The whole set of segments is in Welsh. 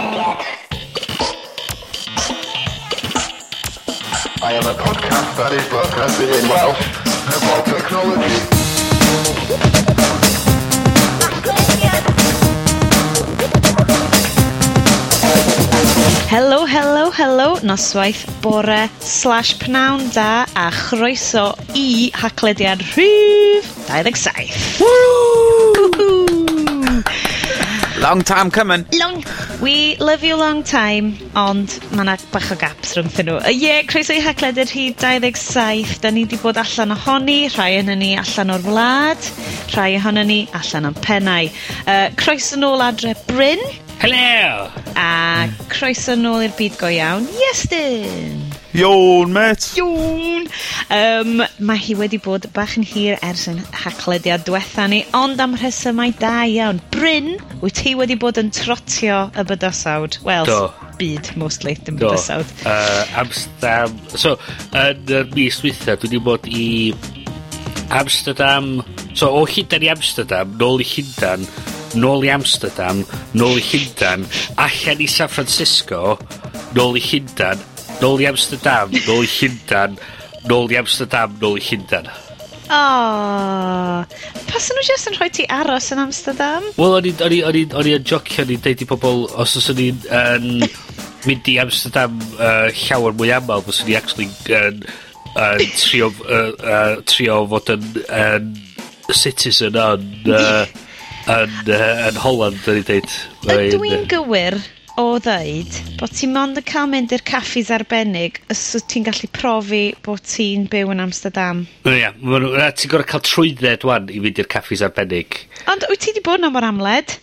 I am a podcast that is broadcasting in Welsh about technology. Helo, helo, helo, noswaith bore slash pnawn da a chroeso i haclediad rhif 27. Woo! Long time coming. Long We love you long time, ond mae yna bach o gaps rhwngthyn nhw. Ie, yeah, croeso i haglen yr rhif 27. Da ni wedi bod allan ohoni, rhai onon ni allan o'r wlad, rhai ohonon ni allan o'n pennau. Uh, croeso nôl adre Bryn. Hello! A croeso nôl i'r byd go iawn, Iestyn! Iawn, met. Iawn. Um, mae hi wedi bod bach yn hir ers yn haclediad diwetha ni, ond am rhesymau da iawn. Bryn, wyt ti wedi bod yn trotio y bydysawd? Wel, byd, mostly, dim Do. bydysawd. Uh, Amsterdam. So, yn y mis dwytha, dwi wedi bod i Amsterdam... So, o Llundain i Amsterdam, nôl i Llundain, nôl i Amsterdam, nôl i Llundain, allan i San Francisco, nôl i Llundain, nôl i Amsterdam, nôl i Llundan, nôl i Amsterdam, nôl i Llundan. Oh, pas nhw jyst yn rhoi ti aros yn Amsterdam? Wel, o'n i yn jocio, o'n i'n deud i pobl, os os o'n i'n um, mynd i Amsterdam uh, llawer mwy aml, os o'n i actually yn uh, uh, trio, uh, uh, trio fod yn, yn citizen yn, uh, yn, uh, yn Holland, o'n i'n deud. Ydw i'n gywir? o ddeud bod ti mond yn cael mynd i'r caffis arbennig os wyt ti'n gallu profi bod ti'n byw yn Amsterdam. Ia, ti'n gorau cael trwydded wan i fynd i'r caffis arbennig. Ond wyt ti wedi bod yna mor amled?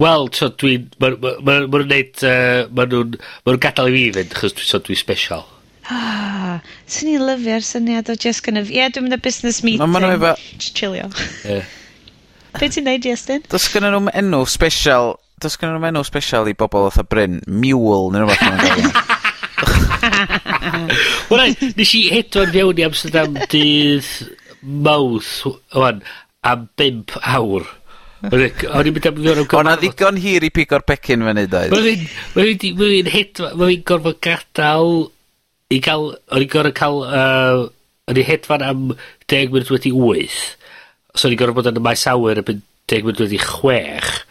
Wel, so dwi'n... Mae nhw'n neud... Uh, Mae nhw'n ma gadael i fi fynd, achos dwi'n so dwi special. Ah, sy'n i'n lyfio'r syniad o just kind of, ie, yeah, dwi'n mynd y business meeting. Mae nhw efo... Chillio. Yeah. Be ti'n neud, Justin? Does gynnu nhw'n enw special Does gen nhw'n enw special i bobol fatha Bryn? Mule neu rhywbeth yma'n gael. Wel, nes i hedfan fewn i Amsterdam dydd mawth, wan, am 5 awr. O'n i'n mynd am ddiwrnod gorfod... O'na ddigon hir i pigo'r pecyn fyny, doedd. Mae'n hedfan, mae'n gorfod gadael i gael, o'n i'n gorfod cael, uh, o'n i'n hedfan am 10 munud wedi 8. So o'n i'n gorfod bod yn y maes awyr yn 10 munud wedi 6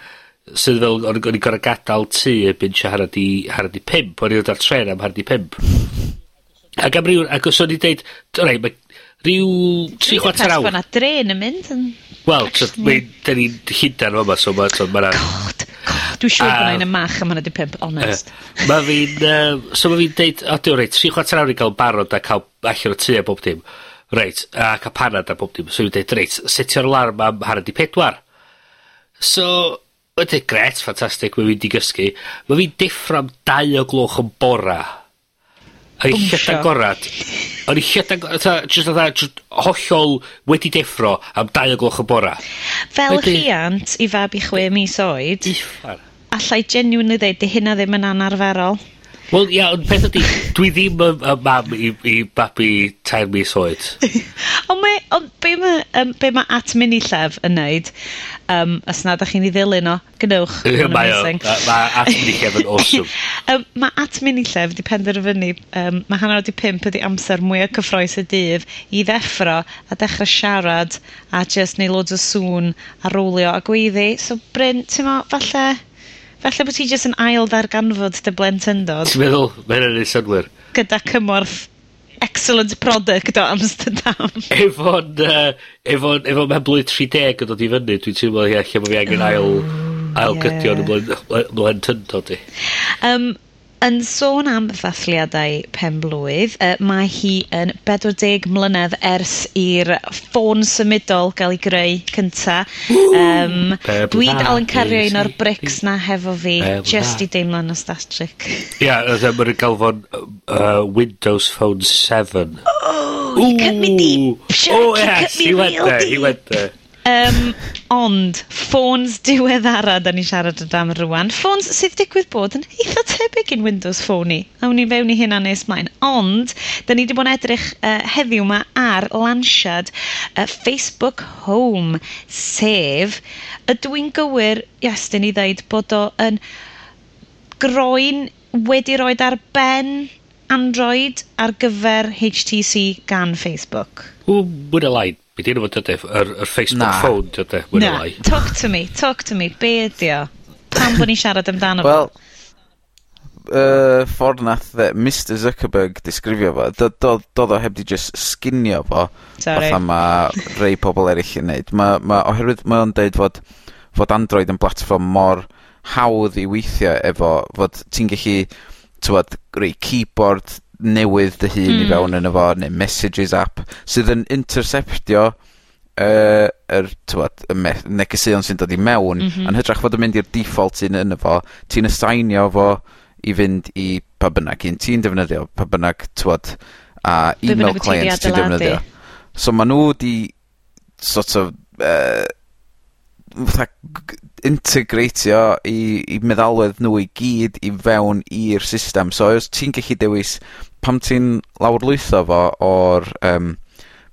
sydd fel o'n i'n gor'o' gadal tŷ erbyn tua hanner i harad i pump. O'n i'n dod ar tren am harad i pump. Ac am ryw... Ac os o'n i'n deud, rei mae ryw tri chwarter awr... Bo' dren yn mynd yn... Wel, t'od, mi 'dyn ni'n hyndan fa'ma, so ma' so ma' God, God, dwi siŵr bo' 'na un mach am hanner 'di pimp honest mae fi'n yym, so mae fi'n deud, o diw reit, tri chwarter awr i gael barod a cael allan o tu a bob dim. Reit, a cael panad a bob dim. So fi'n deud, reit, setio'r alarm am hanner 'di pedwar. So, Ydy, gret, ffantastig ma' fi mynd i gysgu. Mae fi'n deffro am dau o gloch yn bora. A i lleda'n gorad. O'n i lleda'n gorad. Just jyst fatha jyst hollol wedi deffro am dau o gloch yn bora. Fel Wedyn- rhiant i fab i chwe mis oed, Uffar. allai genuinely ddeud 'di hynna ddim yn anarferol. Wel, ia, ond peth ydi, dwi ddim yn, y mam i, i babi tair mis oed. ond me, ond be mae um, be ma at mini llef yn neud, um, os nad ydych chi'n ei ddilyn o, gynewch. mae o, mae at mini llef yn awesome. um, mae at mini llef di penderfynu, um, mae hanner wedi pimp ydi amser mwy o cyffroes y dydd i ddeffro a dechrau siarad a just neu loads o sŵn a rwlio a gweiddi. So, Bryn, ti'n ma, falle Falle bod ti jyst yn ail ddarganfod dy blentyndod. Ti'n meddwl? Mae hynna'n ei synwyr. Gyda cymorth excellent product o Amsterdam. Efo'n, uh, efo'n, efo mewn 30 yn dod i fyny, dwi'n teimlo, ia, lle mae fi angen ail, ail yeah. gydio yn y mlentyndod i. Um, Yn sôn am ddathliadau pen blwydd, uh, mae hi yn 40 mlynedd ers i'r ffôn symudol gael ei greu cynta. Um, dwi dal yn cario un o'r brics na hefo fi, just i deimlo nostalgic. Ia, yeah, mae'n galfon uh, Windows Phone 7. Oh, Ooh. he cut me deep. Sure, oh, he yes, cut me he went real there, deep. He went there. Um, ond, ffôns diweddara da ni siarad am rwan. Ffôns sydd digwydd bod yn eitha tebyg i'n Windows Phone ni. Awn ni fewn i hynna nes maen. Ond, da ni wedi bod yn edrych uh, heddiw yma ar lansiad uh, Facebook Home. Sef, ydw i'n gywir, yes, da ni ddeud bod o yn groen wedi roed ar ben Android ar gyfer HTC gan Facebook. Ww, bwyd y lain. Be di'n fod fo? Yr, yr Facebook Na. phone dydef? Na, talk to me, talk to me, be ydi o? Pam bod ni'n siarad amdano fo? Wel, uh, ffordd nath uh, Mr Zuckerberg disgrifio fo, doedd do, do, do heb di just sginio fo, fatha ma rei pobl eraill yn neud. Ma, ma, oherwydd mae o'n deud fod, fod Android yn platform mor hawdd i weithio efo, fod ti'n gallu, tywod, rei keyboard newydd dy hun mm. i fewn yno fo, neu messages app, sydd yn interceptio uh, yr tywad, y negeseuon sy'n dod i mewn, mm -hmm. yn hytrach fod yn mynd i'r default sy'n yno fo, ti'n assignio fo i fynd i pa bynnag un ti'n defnyddio, pa bynnag tywad, a email clients ti'n defnyddio. So ma nhw di sort of uh, fatha integratio i, i meddalwedd nhw i gyd i fewn i'r system so os ti'n gallu dewis pam ti'n lawrlwytho fo o'r um,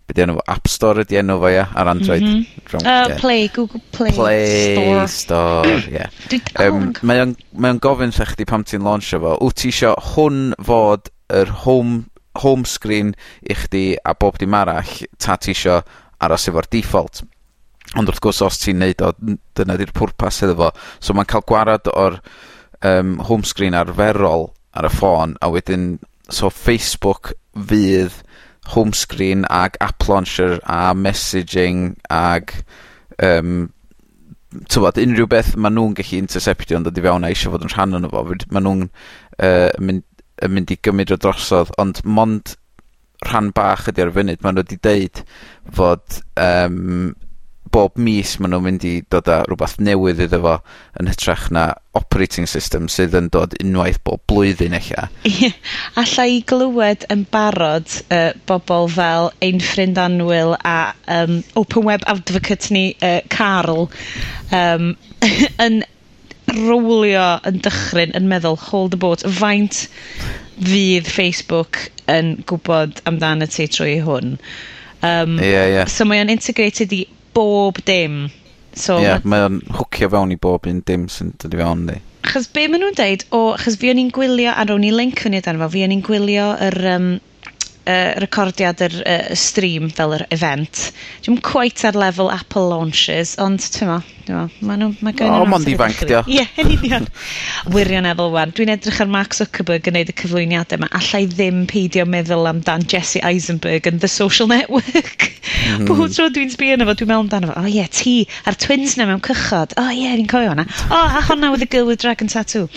be' 'di enw fo App Store ydi enw fo ia ar Android? M-hm. Yy Play Google Play Play Store. Store ie. Dwi oh dal yn... Mae o'n mae o'n gofyn 'tha chdi pam ti'n lawnsio fo Wyt ti isio hwn fod yr home home screen i chdi a bob dim arall ta ti isio aros efo'r default. Ond wrth gwrs os ti'n neud o n- dyna 'di'r pwrpas iddo fo. So mae'n cael gwarad o'r um, home screen arferol ar y ffôn a wedyn so Facebook fydd home screen ag app launcher a messaging ag um, t'wod unrhyw beth ma' nhw'n gallu interceptio yn dod i fewn a isio fod yn rhan o'n fo. Fyd- ma' nw'n yy mynd yn mynd i gymryd o drosodd. Ond mond rhan bach ydi ar y funud. Ma' nhw wedi deud fod um, bob mis ma' nhw'n mynd i dod â rhywbeth newydd iddo fo yn hytrach na operating system sydd yn dod unwaith bob blwyddyn eich Ie, alla i glywed yn barod uh, bobl fel ein ffrind Anwyl a um, open web advocate ni uh, Carl um, yn rowlio yn dychryn yn meddwl hold the boat faint fydd Facebook yn gwybod amdano ti trwy hwn. um, Ie, ie. So mae o'n integrated i bob dim. So Ie, yeah, mae o'n hwcio fewn i bob un dim sy'n dod i fewn, di. Achos be maen nhw'n deud, o, achos fi o'n i'n gwylio, a rown i link fyny dan fo, fi o'n i'n gwylio yr, um, uh, recordiad yr uh, stream fel yr event. Dwi'n quite ar lefel Apple launches, ond ti'n ma, ti'n ma, mae nhw, mae gen oh, nhw'n amser ifanc, dio. Ie, yn union. Wirioneddol wan. Dwi'n edrych ar Mark Zuckerberg yn neud y cyflwyniadau yma, allai ddim peidio meddwl amdan Jesse Eisenberg yn The Social Network. Mm. Bob tro dwi'n sbio yna fo, dwi'n meddwl amdano fo, o oh, ie, yeah, ti, a'r twins na mewn cychod, o oh, ie, yeah, fi'n coio hwnna. O, oh, a honna with a girl with dragon tattoo.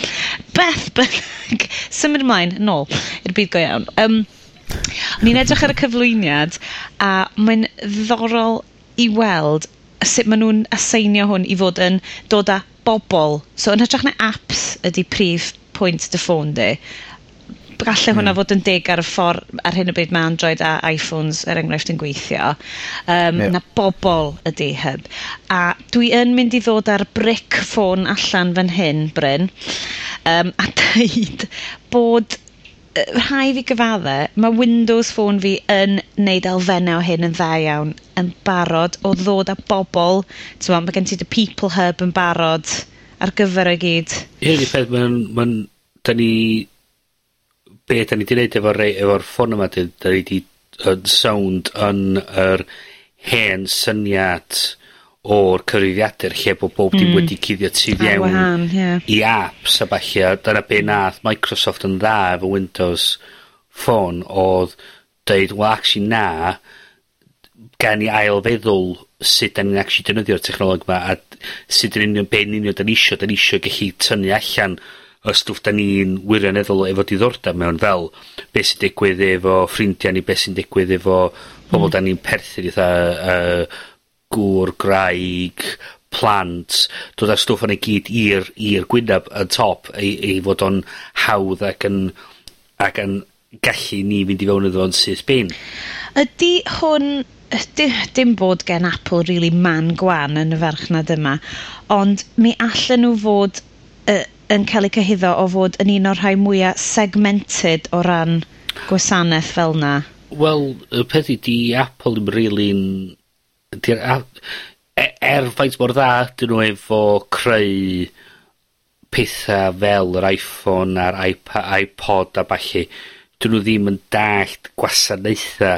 Beth, but, symud ymlaen, nôl, i'r byd go iawn. Um, O'n i'n edrych ar y cyflwyniad, a mae'n ddiddorol i weld sut maen nhw'n aseinio hwn i fod yn dod â bobl. So yn hytrach na apps ydy prif pwynt dy ffôn di, Gallai hwnna hmm. fod yn dig ar y ffordd ar hyn o bryd mae Android a iPhones er enghraifft yn gweithio. Um, yeah. Na bobl ydy hub. A dwi yn mynd i ddod ar bric ffôn allan fan hyn, Bryn, um, a dweud bod rhai fi gyfadde, mae Windows Phone fi yn neud elfennau o hyn yn dda iawn, yn barod o ddod â bobl, ti'n ma, mae gen ti dy People Hub yn barod ar gyfer o gyd. Ie, ni peth, mae'n, mae'n, da ni, be da ni di neud efo'r rei, efo'r ffôn yma, da ni di sound yn yr hen syniad o'r cyfrifiadur lle bod bob dim mm. wedi cuddio tu fewn wahan, yeah. i apps a falle dyna be nath Microsoft yn dda efo Windows Phone oedd dweud well actually na gan i ail feddwl sut da ni'n actually defnyddio'r technolog yma a sut yn union be'n union da ni isio da ni isio gallu tynnu allan y stwff da ni'n wirioneddol efo diddordeb mewn fel beth sy'n digwydd efo ffrindiau ni beth sy'n digwydd efo pobl mm. da ni'n perthyn i dda uh, gŵr, graig, plant, dod â stwff yna i gyd i'r i'r gwyneb yn top i, i fod o'n hawdd ac yn ac yn gallu ni fynd i fewn iddo fo'n syth bin. Ydy hwn dim, dim bod gen Apple really man gwan yn y farchnad yma, ond mi allan nhw fod uh, yn cael eu cyhyddo o fod yn un o'r rhai mwyaf segmented o ran gwasanaeth fel na. Wel, y peth ydi Apple ddim really'n 'di'r ath- e- er faint mor dda 'dyn nhw efo creu pethau fel yr Iphone a'r Ipa- iPod a ballu, 'dyn nhw ddim yn dallt gwasanaetha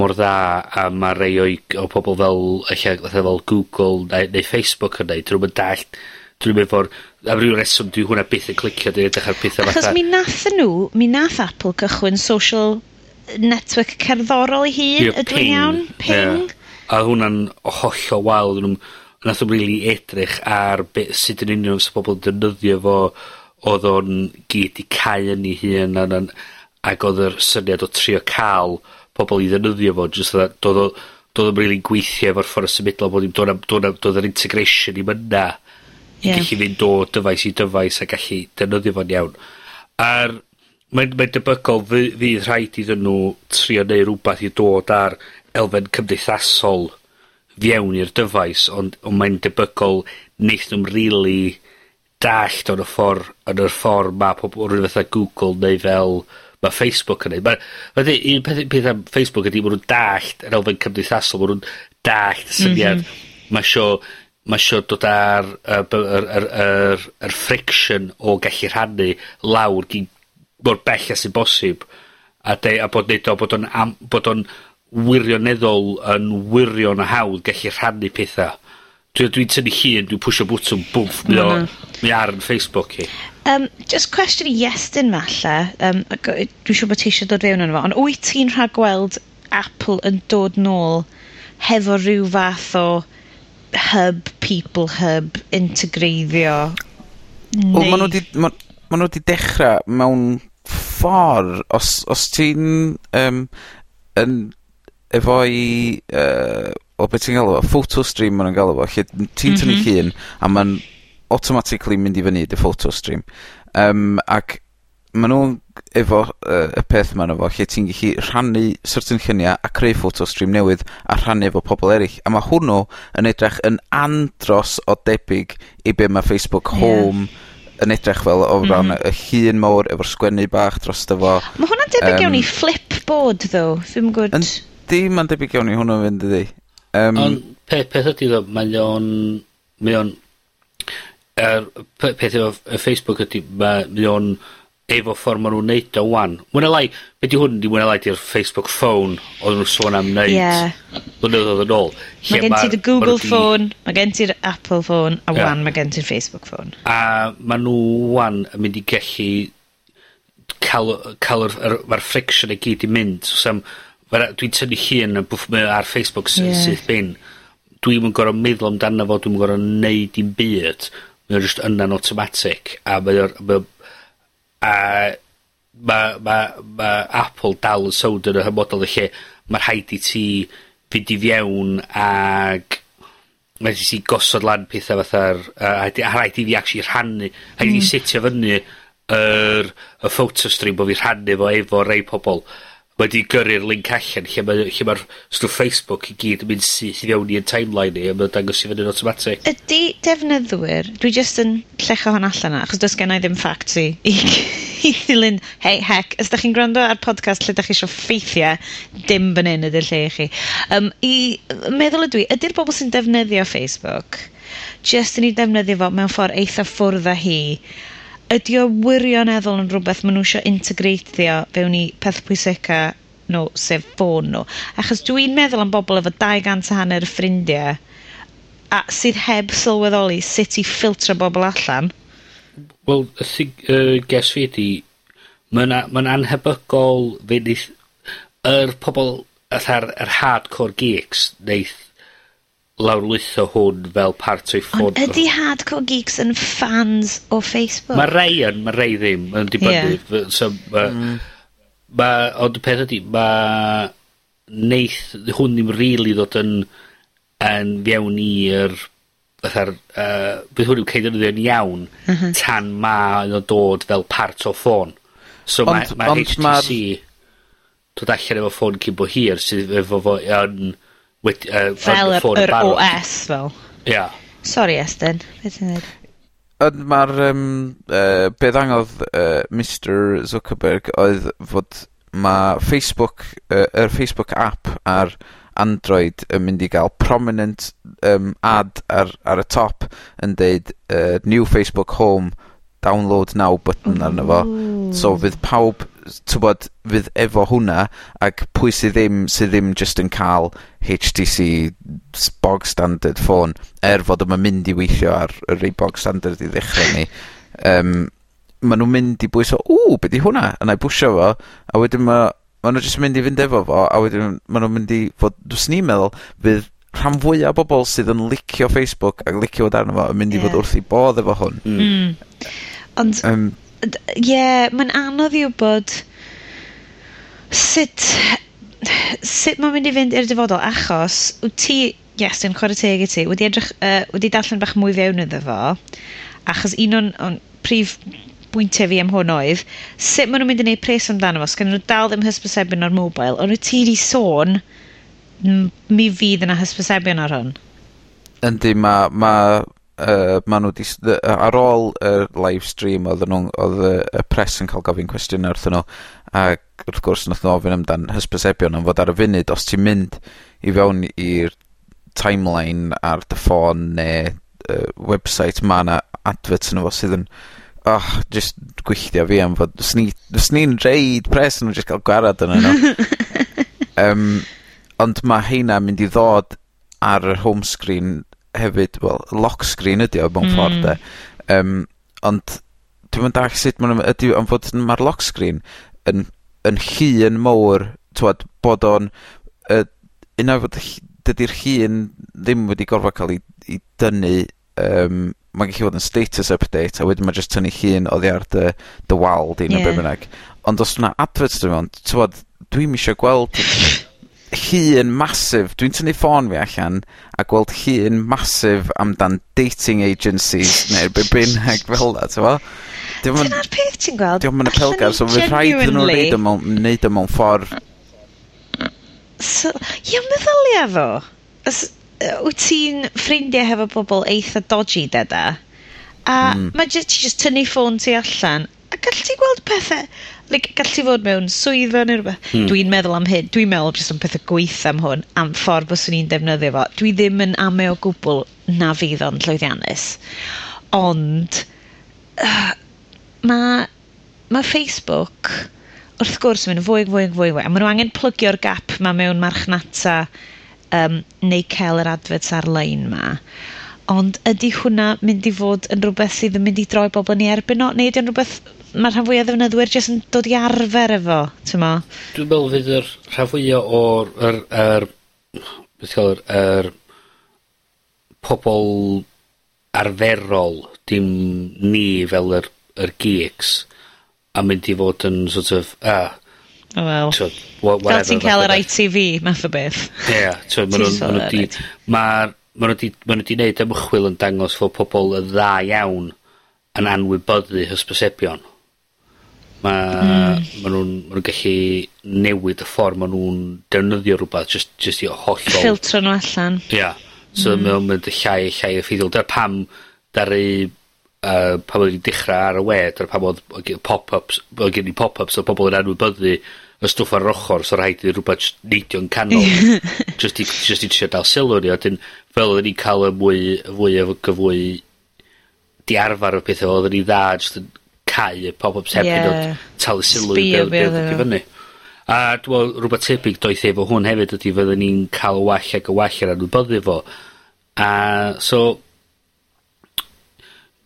mor dda a mae rei o'i, o pobl fel, ella fel Google neu neu Facebook yn neud. 'Dyn nhw'n yn dallt, 'dyn nhw'n efo'r, am ryw reswm dwi hwnna byth yn clicio, 'dyn nw'n edrych ar petha fatha... Achos mi nath nhw, mi nath Apple cychwyn social network cerddorol i hun, ydw i'n iawn? Ping. Yeah. A hwnna'n hollol wael o'n nw'm, nath o'n rili edrych ar be', sut yn union sy'n pobol yn defnyddio fo. oedd o'n gyd i cael yn ei hun a na'n, ag odd yr syniad o trio cael pobl i ddefnyddio fo jyst fatha do'dd o, do'dd o'm rili'n gweithio efo'r ffordd o symudol bod 'i'm do' 'na'm do' 'na'm yr integration 'im yna. Ie. gallu fynd o dyfais i dyfais a gallu defnyddio fo'n iawn. A'r, mae'n, mae debygol fy- fydd rhaid iddyn nhw trio neu' rhywbeth i dod ar elfen cymdeithasol fiewn i'r dyfais, ond, ond mae'n debygol neith nhw'n really dallt o'n y ffordd yn y ffordd ma' pobl rhywun fatha Google neu fel mae Facebook yn neud. Mae ma un peth, peth am Facebook ydy mae nhw'n dallt yr elfen cymdeithasol, mae nhw'n dallt y syniad. Mm -hmm. Mae sio, ma' sio dod ar yr, yr, yr, yr friction o gallu rhannu lawr gyn mor bell as sy'n bosib. A, de, a bod neud o, bod o'n, am, bod o'n wirioneddol yn wirion a hawdd gallu rhannu pethau. Dwi'n dwi tynnu llun, dwi'n pwysio bwtwm, bwmff, mi, o, mm-hmm. mi ar yn Facebook i. Um, just cwestiwn i Iestyn ma lle, um, dwi'n siŵr bod ti eisiau dod fewn yn fo, ond wyt ti'n rhagweld Apple yn dod nôl hefo rhyw fath o hub, people hub, integreiddio? Neu... Wel, maen nhw wedi ma, ma dechrau mewn ffordd, os, os ti'n um, yn efo'i yy, o be' ti'n galw fo? Photo stream ma' nw'n galw fo. Lle n- ti'n tynnu mhm. llun a ma'n automatically mynd i fyny dy photo stream. Yym ac ma' nhw'n efo yy y peth 'ma yno fo lle ti'n gallu rhannu certain llunia a creu photo stream newydd a rhannu efo pobl eryll, a ma' hwnnw yn edrych yn andros o debyg i be' ma' Facebook Home yn edrych fel o ran mhm. y llun mawr efo'r sgwennu bach drosto fo. Mae hwnna'n debyg iawn i Flipboard tho, dwi'm yn gwd... Yn Ydy, mae'n debyg iawn i hwnnw fynd ydy. Um, Ond pe, peth ydy ddo, mae o'n... Mae o'n... Er, pe, peth efo Facebook ydy, mae o'n efo ffordd maen nhw'n neud o wan. Mwyn lai, be di hwn, di mwyn lai di'r Facebook phone oedd nhw'n sôn am neud yeah. blynyddoedd yn ôl. Mae gen ti'r Google ma phone, di... mae gen ti'r Apple phone, a yeah. wan mae gen ti'r Facebook phone. A maen nhw wan yn mynd i gellu cael, cael, yr, mae'r friction i gyd i mynd. So, sam, ma' dwi'n tynnu llun yn bwff- mae ar Facebook sy... Ie. sydd bin. Dwi'n yn gorau meddwl amdano fo, dwi'n yn gor'o' neud i'n byd. Mae'n just yna'n automatic. a mae mae a mae, ma' ma' Apple dal yn sowd yn y hymodol y lle ma' rhaid i ti fynd i fiewn ag ma' rhaid i ti gosod lan pethau fatha'r a rhaid i- a rhaid i fi actually rhannu rhaid i fi mm. setio fyny yr y photo stream bo' fi rhannu fo efo rei pobol wedi gyrru'r link allan lle ma', lle ma'r stwff Facebook i gyd yn mynd syth i fewn i'n timeline ni a mae'n dangos i fyny yn automatic. Ydy defnyddwyr, dwi jyst yn llecho hon allan na, achos does gen i ddim facts i, i, ddilyn, hei, hec, os da chi'n gwrando ar podcast lle da chi eisiau ffeithiau, dim fan hyn ydy'r lle i chi. Um, I meddwl ydw i, ydy'r bobl sy'n defnyddio Facebook, jyst yn ei defnyddio fo mewn ffordd eitha ffwrdd â hi, ydy o wirioneddol yn rhywbeth maen nhw eisiau integreithio fewn i peth pwysica nhw, sef ffôn nhw. achos dwi'n meddwl am bobl efo dau gant a hanner ffrindiau a sydd heb sylweddoli sut i ffiltro bobl allan. Wel, y thing, uh, ges fi ydi, mae'n ma, na, ma anhebygol fe neith, yr er pobol, atha'r er hardcore geeks, neith lawrlwytho hwn fel part o'i ffôn. Ond ydy Hardcore Geeks yn fans o Facebook? Mae rei yn, mae rei ddim, yn dibynnu. Yeah. So, ma, mm. ma, ond y peth ydy, mae neith hwn ddim rili really ddod yn, yn fiewn i'r fatha'r, uh, bydd hwn yn cael yn iawn uh -huh. tan mae yn dod fel part o ffôn. So mae ma HTC ma... dod allan efo ffôn cyn bo hir sydd efo fo yn... Ma Wedi, uh, fel yr, yr OS fel. Ia. Yeah. Sorry Estyn, beth ti'n dweud? Mae'r um, uh, be ddangodd uh, Mr Zuckerberg oedd fod mae Facebook, uh, er Facebook app ar Android yn mynd i gael prominent um, ad ar, ar y top yn deud uh, new Facebook home download now button arno fo. So fydd pawb t'wbod fydd efo hwnna ac pwy sydd ddim sydd ddim just yn cael HTC bog standard ffôn er fod o'm mynd i weithio ar y rei bog standard i ddechrau ni Um, ma' nhw'n mynd i bwys o, ww beth 'di hwnna a 'nai bwysio fo a wedyn ma' ma' nhw'n jyst mynd i fynd efo fo a wedyn ma' nhw'n mynd i fod... dwi'n ni'n meddwl fydd rhan fwyaf o bobl sydd yn licio Facebook ac licio fod arno fo yn mynd i fod wrth i bodd efo hwn. Hmm. Ond... um, d- ie, mae'n anodd i wybod sut sut mae'n mynd i fynd i'r dyfodol, achos wyt ti, yes, yn chwarae teg i ti, wedi edrych, uh, wedi darllen bach mwy fewn iddo fo, achos un o'n, o'n prif bwyntiau fi am hwn oedd, sut maen nhw'n mynd i wneud pres amdano fo, sgan nhw dal ddim hysbysebion o'r mobile, ond wyt ti wedi sôn, m- mi fydd yna hysbysebion ar hwn. Yndi, ma, ma uh, ma' nhw 'di s- dd- ar ôl y live stream oedd, nhw, oedd y y press yn cael gofyn cwestiwn wrthyn nhw ac wrth gwrs nath nhw ofyn amdan hysbysebion am fod ar y funud os ti'n mynd i fewn i'r timeline ar dy ffôn neu uh, website ma' 'na adverts yn fo sydd yn oh just gwylltio fi am fod os ni'n fyswn reid pres i nw jyst ca'l gwarad yn nw. um, ond mae heina mynd i ddod ar y home screen hefyd, wel, lock screen ydi o mewn mm. ffordd 'de. Um, ond dwi'n mynd dallt sut ma' nw'n ydi am fod mae'r lock screen yn yn llun mowr twad, bod o'n uh, un o'r fod ll- dydi'r llun ddim wedi gorfod cael ei, ei dynnu um, mae'n gallu fod yn status update a wedyn ma' just tynnu llun oddi ar dy dy wal di... Ie. ...ne' be' bynnag. Ond os yna adverts dwi'n mewn twad, dwi'n isio gweld llun masif, dwi'n tynnu ffôn fi allan a gweld llun masif amdan dating agencies neu be' bynnag fel 'na ti'n 'Di o'm yn... Dyna'r peth ti'n gweld. 'Di o'm yn apelgar so fydd rhaid iddyn nw neud o mewn neud o mewn ffor So, ia meddylia fo. Os, wyt ti'n ffrindiau hefo bobl eitha dodgy de? A mm. mae jyst, ti jyst tynnu ffôn ti allan a gall ti gweld pethau like, gallu fod mewn swyddfa neu rhywbeth. Hmm. Dwi'n meddwl am hyn. Dwi'n meddwl jyst am pethau gweith am hwn, am ffordd bys ni'n defnyddio fo. Dwi ddim yn ame o gwbl na fydd o'n llwyddiannus. Ond, uh, mae ma Facebook wrth gwrs yn mynd fwy, fwy, fwy, fwy. A maen nhw angen plygio'r gap ma mewn marchnata um, neu cael yr adfeds ar-lein ma. Ond ydy hwnna mynd i fod yn rhywbeth sydd yn mynd i droi bobl ni erbyn o, neu ydy o'n rhywbeth mae'r rhan fwyaf ddefnyddwyr jyst yn dod i arfer efo, ti'n t'mo? Dwi'n meddwl fydd yr rhan fwyaf o'r, yr, yr, beth gael, yr, pobol arferol, dim ni fel yr, yr geeks, a mynd i fod yn sort of, ah, Oh, well. Tw, Fel ti'n cael yr ITV, math o beth. Ie, yeah, ma' nhw wedi... Ma' nhw di gwneud ymchwil yn dangos fod pobl y dda iawn yn anwybyddu hysbysebion. Ma', mm. ma nhw'n ma nhw gallu newid y ffordd ma' nhw'n defnyddio rhywbeth just, just i hollol... Ffiltro nhw allan. Ia. Yeah. So mm. mae'n mynd y llai, llai effeithiol. Dyna pam daru uh, pan oedd wedi dechrau ar y we, dyna pam oedd pop-ups, oedd gen i pop-ups o bobl yn anwybyddu y stwff ar yr ochr, so rhaid i rhywbeth neidio'n canol, just i, just i trio dal sylw ni, a dyn fel oedden ni'n cael y mwy, fwy o gyfwy di arfer o pethau, oedden ni dda, just yn cau pobol heb hyd yeah. o'd talu sylw i be' be' dod i fyny. A dwi'n meddwl rhywbeth tebyg doeth efo hwn hefyd ydy fydden ni'n cael y wall ag y wall ar anwybyddu fo. A so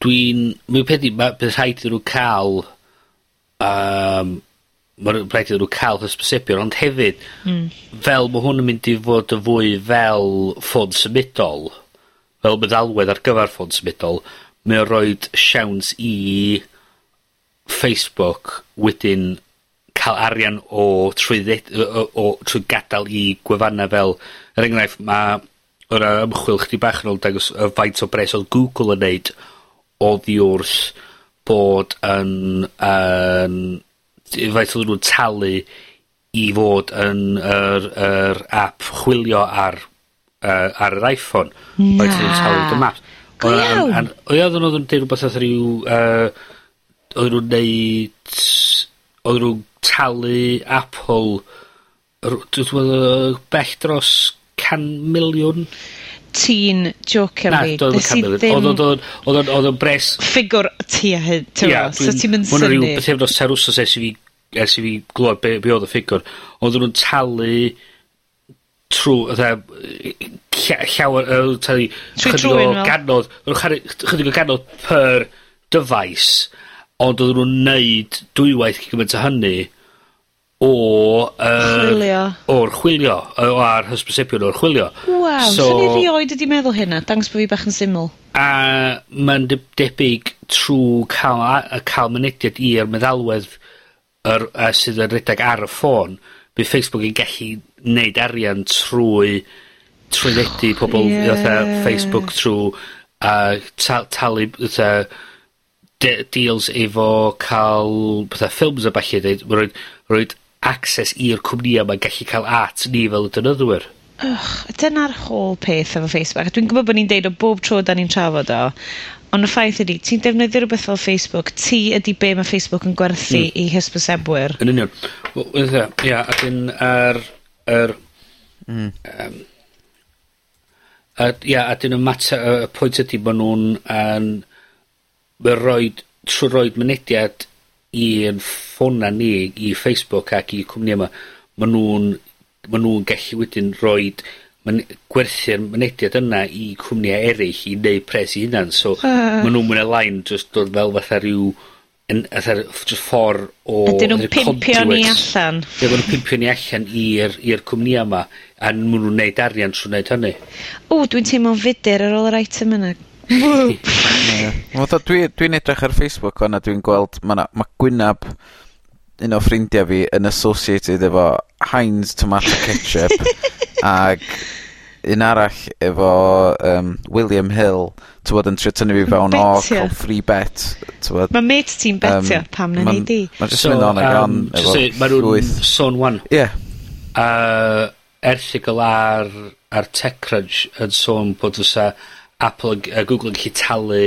dwi'n mae'n peth i ma' bydd rhaid iddyn nhw cael, um, mae'n rhaid iddyn nhw cael hysbysebion ond hefyd mm. fel mae hwn yn mynd i fod yn fwy fel ffôn symudol fel meddalwedd ar gyfer ffôn symudol mae'n rhoi siawns i Facebook wedyn cael arian o trwydded- yy o o trwy gadael i gwefannau fel, er enghraifft, mae o' ymchwil chdi bach yn ôl dangos y faint o bres oedd Google yn neud oddi wrth bod yn yn faint odden nhw'n talu i fod yn yr yr app chwilio ar uh, ar yr Iphone. Na. Faint o' nhw'n talu dy maps. Go iawn! Yym a'n, o ia odden deud rwbeth fatha ryw yy oedd nhw'n neud, oedd nhw'n talu Apple rw- dwi meddwl bell dros can miliwn. Ti'n jocio Na, fi. doedd yn Nes i can miliwn. Oedd- Oedd o'n- oedd o'n- oedd o'n bres... ffigwr tua hyn, ti'n meddwl? So ti'n mynd Mwna ryw syni. bythefnos tair wsos ers i fi, ers i fi glwad be, be oedd y ffigwr. Oedden nhw'n talu trw, ydda, llawer, yy, talu Trwy chydig o trwy'n fel. ganodd, chydig o ganodd per device. Ond oedden nhw'n neud dwywaith cyn gymaint â hynny o yy... Chwilio. ...o'r chwilio yy o a'r hysbysebion o'r chwilio. Waw. So... Swn ni rioed wedi meddwl hynna. Dangos bod fi bach yn syml. A mae'n de- debyg trwy cael, a, ca'l mynediad i'r meddalwedd yr, a sydd yn redeg ar y ffôn, bydd Facebook yn gallu neud arian trwy trwy ledu pobl yeah. Oh, Facebook trwy a talu fatha de- deals efo cael petha ffilms a ballu dweud, ma' roid roid access i'r cwmnïa 'ma'n gallu cael at ni fel y dynyddwyr. defnyddwyr. Dyna'r holl peth efo Facebook, a dwi'n gwybod bod ni'n deud o bob tro da ni'n trafod o, ond y ffaith ydy, ti'n defnyddio rhywbeth fel Facebook, ti ydy be' mae Facebook yn gwerthu... mm. ...i hysbysebwyr. Yn union. Wel, fatha, ia, a 'dyn ar yr hmm. yym a ia, a 'dyn y mater, y pwynt ydy bod nhw'n... yn mae'n rhoi trwy roid mynediad i'n ffona ni, i Facebook ac i cwmni yma, ma' nhw'n ma' nw'n gallu wedyn rhoi myn- gwerthu'r mynediad yna i cwmnïa eraill i neu' pres i hunan so... Yy. ...ma' nhw'n mwy ne' lai'n jyst dod fel fatha rhyw yn fatha jyst ffor o... Ydyn nw'n pimpio ni allan. Ie ma' nw'n pimpio ni allan i'r i'r cwmnïa 'ma a ma' nhw'n neud arian trwy neud hynny. O, dwi'n teimlo'n fudur ar ôl yr item yna. Fatha dwi, dwi'n edrych ar Facebook o'n dwi'n gweld ma, na, ma gwynab un o ffrindiau fi yn associated efo Heinz tomato ketchup ag un arall efo um, William Hill ti'n bod yn trio tynnu fi fewn o cael free bet mae mate ti'n betio um, pam na ni di mae'n just mynd on ag on mae nhw'n son wan yeah. uh, erthigol ar ar TechCrunch yn sôn bod fysa Apple yn a Google yn gallu talu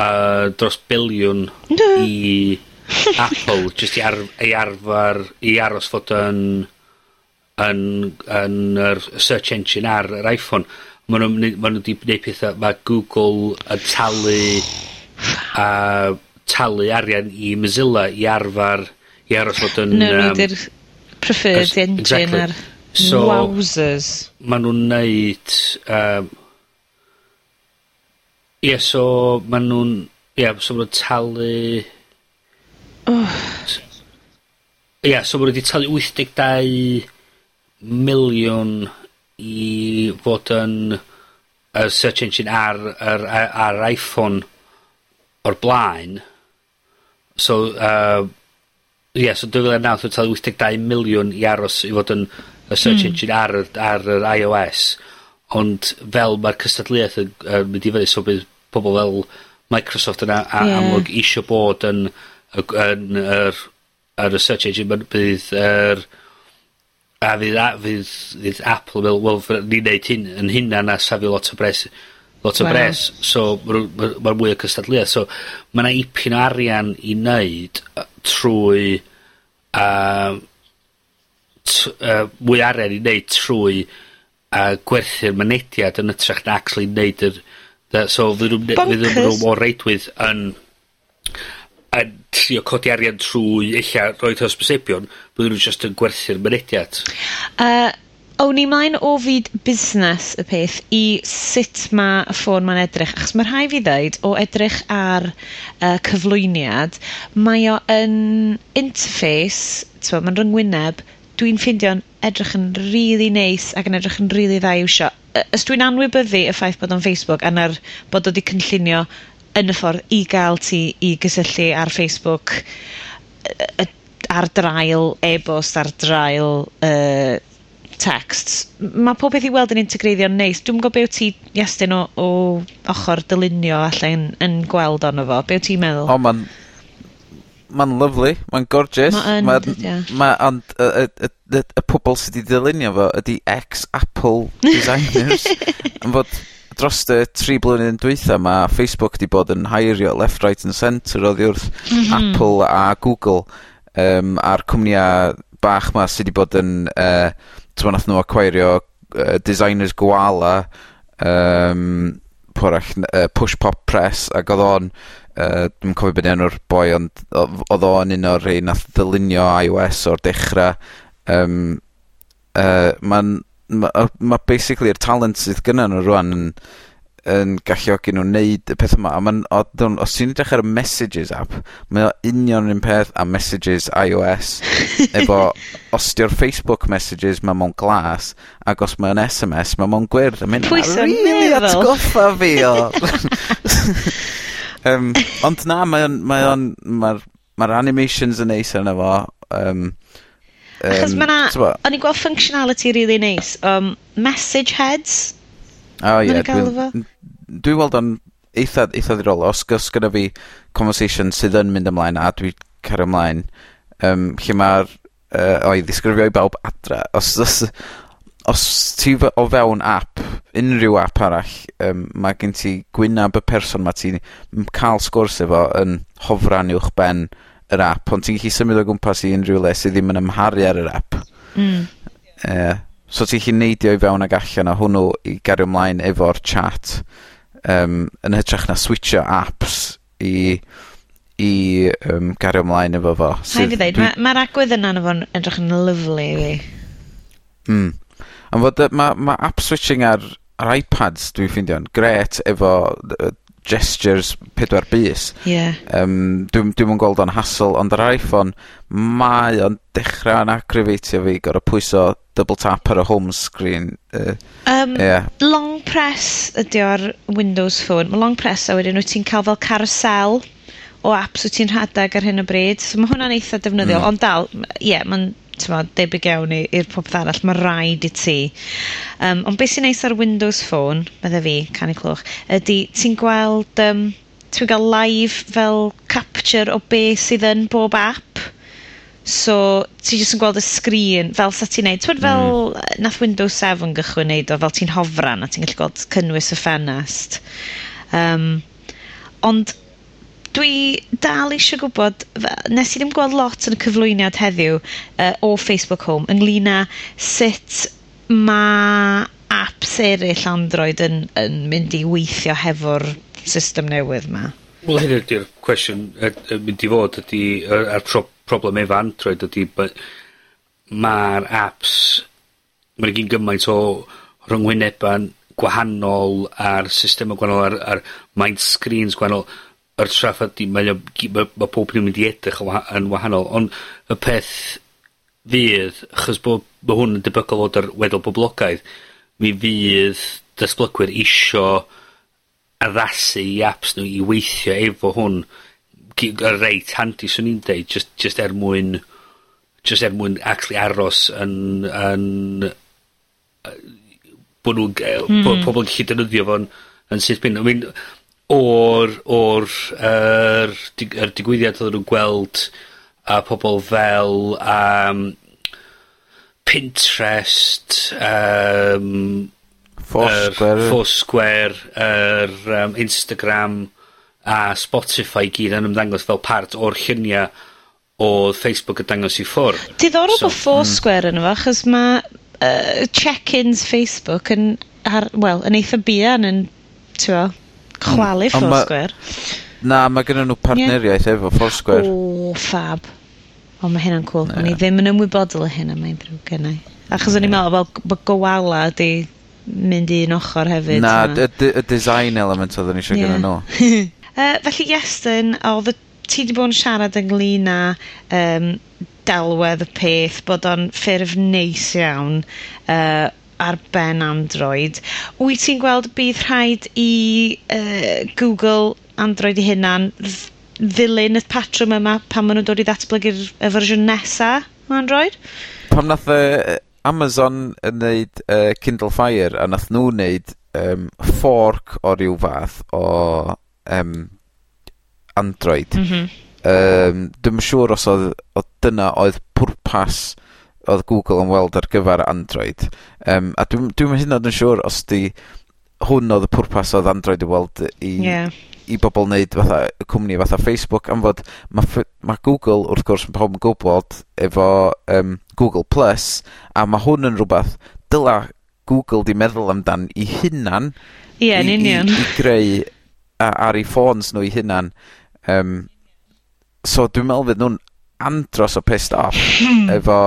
uh, dros biliwn... Yndw. ...i Apple jyst i ar- i arfar i aros fod yn yn yn yr search engine ar yr iPhone. Ma' nw'n neu' ma' nw 'di neud petha ma' Google yn talu a talu arian i Mozilla i arfar i aros fod yn... no, nw'n neud yr preferred engine exactly. ar... So... Wowzers. Ma' nhw'n neud yym Ie so ma' nhw'n... ie so ma' nhw'n talu s- ie so ma' nw 'di talu wyth deg dau miliwn i fod yn y search engine ar ar, a- ar Iphone o'r blaen. So uh, ie so yn dwy talu wyth deg dau miliwn i aros i fod yn y search hmm. engine ar yr ar yr iOS, ond fel mae'r cystadleuaeth yn yn mynd i fyny so bydd pobl fel Microsoft yn a- a... Ie. ...amlwg isio bod yn y yn yr ar y search engine ma'n bydd yr a fydd a fydd fydd Apple fel wel fy- ni'n neud hyn yn hynna a safio lot o bres lot o Wel. bres so ma' ma' mwy o cystadleuaeth so ma' 'na ipyn o arian i wneud yy, trwy yym t- yy mwy arian i wneud trwy a gwerthu'r mynediad yn ytrach na actually wneud yr That, so fydden nhw'n... Bonkers. nhw o reidwydd yn, yn trio codi arian trwy ella roid hysbysebion, bydden nhw just yn gwerthu'r mynediad. Uh, O'n i mlaen o fyd busnes y peth i sut mae y ffôn ma'n edrych, achos mae rhai fi ddeud o edrych ar uh, cyflwyniad, mae o yn interface, mae'n rhyngwyneb, dwi'n ffeindio'n edrych yn rili really neis ac yn edrych yn rili really dda i wsio, y- os dwi'n anwybyddu y ffaith bod o'n Facebook a na'r, bod o wedi cynllunio yn y ffordd i gael ti i gysylltu ar Facebook, y- y- ar drail e-bost, ar drail uh, texts, Mae pob beth i weld yn integreiddio'n neis. Dwi'n gwybod gwbo be' ti, Iestyn, o o ochr dylunio, alle yn yn gweld onno fo. Be' ti'n meddwl? O ma'n ma'n lyfli, ma'n gorgeous. Ma' yn, ma'n, dydi o. Ma' ond y y y y y pobl sydd wedi dylunio fo ydy ex Apple designers yn fod dros y tri blwyddyn dwytha 'ma Facebook 'di bod yn hairio left right and centre oddi wrth... Mhm. ...Apple a Google um, a'r cwmnia bach 'ma sydd wedi bod yn uh, t'mo' nath nhw acquirio uh, designers gwala um, pw' uh, Push Pop Press ac oedd o'n uh, dwi'n cofio beth enw'r boi ond oedd o'n un o'r rhei nath ddylunio iOS o'r dechrau. Um, uh, ma'n ma' yy ma' basically'r talent sydd gynnon nhw rwan yn yn galluogi nw neud y peth yma. a ma'n o, iawn os ti'n edrych ar y Messages app mae o union 'r un peth a Messages iOS efo os 'di Facebook Messages mae mo'n glas ac os mae'n SMS mae mo'n gwyrdd a. Pwy sy'n meddwl? ...rili atgoffa fi o Um, ond na, mae o'n... Mae on, mae'r mae'r animations yn neis yna fo. Um, um, Achos mae na... O'n i'n gweld functionality really neis. Um, message heads. O oh, ie. Dwi'n dwi weld o'n eitha, eitha ddirol. Os gos gyda fi conversation sydd yn mynd ymlaen a dwi cario ymlaen, um, lle mae'r uh, o'i ddisgrifio i bawb adra. Os, os, os ti fy- o fewn app, unrhyw app arall um, mae gen ti gwynab y person 'ma ti'n cael sgwrs efo yn hofran uwch ben yr app, ond ti'n gallu symud o gwmpas i unrhyw le sydd ddim yn ymharu ar yr app. Mm. Yy. So ti'n gallu neidio i fewn ag allan o hwnnw i gario ymlaen efo'r chat um, yn hytrach na switsio apps i i um, gario ymlaen efo fo. Rhaid fi ddeud ma' agwedd yna yn efo'n edrych yn lyflu i fi. Mm. Ond fod yy ma' ma' app switching ar ar iPads dwi'n ffeindio'n gret efo yy gestures pedwar bys. Ie. Um, dwi'n dwi gweld o'n hassle ond ar Iphone mae o'n dechra'n acrifeitio fi gorau pwyso double tap ar y home screen Um Yym. yeah. Long press ydy o'r Windows Phone. Mae long press a wedyn wyt ti'n cael fel carousel o apps wyt ti'n rhadag ar hyn o bryd. So mae hwnna'n eitha defnyddiol... mm. ...ond dal ie, yeah, ma'n t'mod, debyg iawn i, i'r popeth arall, mae rhaid i ti. Um, ond beth sy'n neis ar Windows Phone, medda fi, canu clwch, ydy ti'n gweld, um, ti'n gael live fel capture o beth sydd yn bob app. So, ti jyst yn gweld y sgrin, fel sa ti'n neud, twyd fel, mm. nath Windows 7 gychwyn neud o, fel ti'n hofran a ti'n gallu gweld cynnwys y ffenest. Um, ond, dwi dal eisiau gwybod, fy- nes i ddim gweld lot yn y cyflwyniad heddiw uh, o Facebook Home ynglyn â sut mae apps eraill Android yn yn mynd i weithio hefo'r system newydd 'ma. Wel hyn ydy'r cwestiwn yy yn mynd i fod ydy, yy a'r tro- problem efo Android ydy, bo' ma'r aps, ma' nw gymaint o rhyngwyneba' gwahanol a'r system gwahanol a'r a'r mind screens gwahanol yr traffa 'di mae o gy- ma' ma' pob yn mynd i edrych yn waha- yn wahanol, ond y peth fydd, achos bod ma' hwn yn debygol o fod ar weddol boblogaidd, mi fydd datblygwyr isio addasu i apps nhw i weithio efo hwn gy- yy reit handi 'swn i'n deud just, just er mwyn just er mwyn actually aros yn yn yy bo' nw'n ge- bo' hmm. pobol yn gallu defnyddio fo'n yn syth bin. I mean o'r o'r yr dig- yr digwyddiad odden nhw'n gweld a pobl fel um, Pinterest um, Foursquare. Yr Foursquare, yr um, Instagram a Spotify gyd yn ymddangos fel part o'r lluniau o Facebook yn dangos i ffwrdd. Diddorol so, bod Foursquare mm. yno achos mae uh, check-ins Facebook yn, ar, well, yn eitha bian yn, ti'n Chwalu Foursquare. Na, mae gennyn nhw partneriaeth yeah. efo Foursquare. O, fab. O, mae hynna'n cool. Yeah. O'n i ddim yn ymwybodol o hynna, mae'n brw gennau. Achos o'n i'n meddwl, fel, bod gowala di mynd un ochr hefyd. Na, y design element oedden ni eisiau yeah. gyda nhw. uh, felly, Iestyn, oedd ti di bod yn siarad ynglyn â um, delwedd y peth, bod o'n ffurf neis iawn uh, ar ben Android. Wyt ti'n gweld bydd rhaid i uh, Google Android i hunan ddilyn y patrwm yma pan maen nhw'n dod i ddatblygu'r y fersiwn nesa o Android? Pam nath uh, Amazon yn neud uh, Kindle Fire a nath nhw wneud um, fork o ryw fath o um, Android. Mm -hmm. um, Dwi'n siŵr os oedd, oedd dyna oedd pwrpas oedd Google yn weld ar gyfer Android. Um, a dwi'n dwi hyn oed yn siŵr os 'di hwn oedd y pwrpas oedd Android i weld i... yeah. ...i bobl wneud fatha cwmni fatha Facebook am fod mae ma' Google wrth gwrs ma' pawb yn gwybod efo um, Google Plus a mae hwn yn rhywbeth dyla Google 'di meddwl amdan 'i hunan. Ie yn union. I i i greu a- ar 'u ffôns nhw i hunan um, so dwi'n meddwl fydd nhw'n andros o pissed off hmm. efo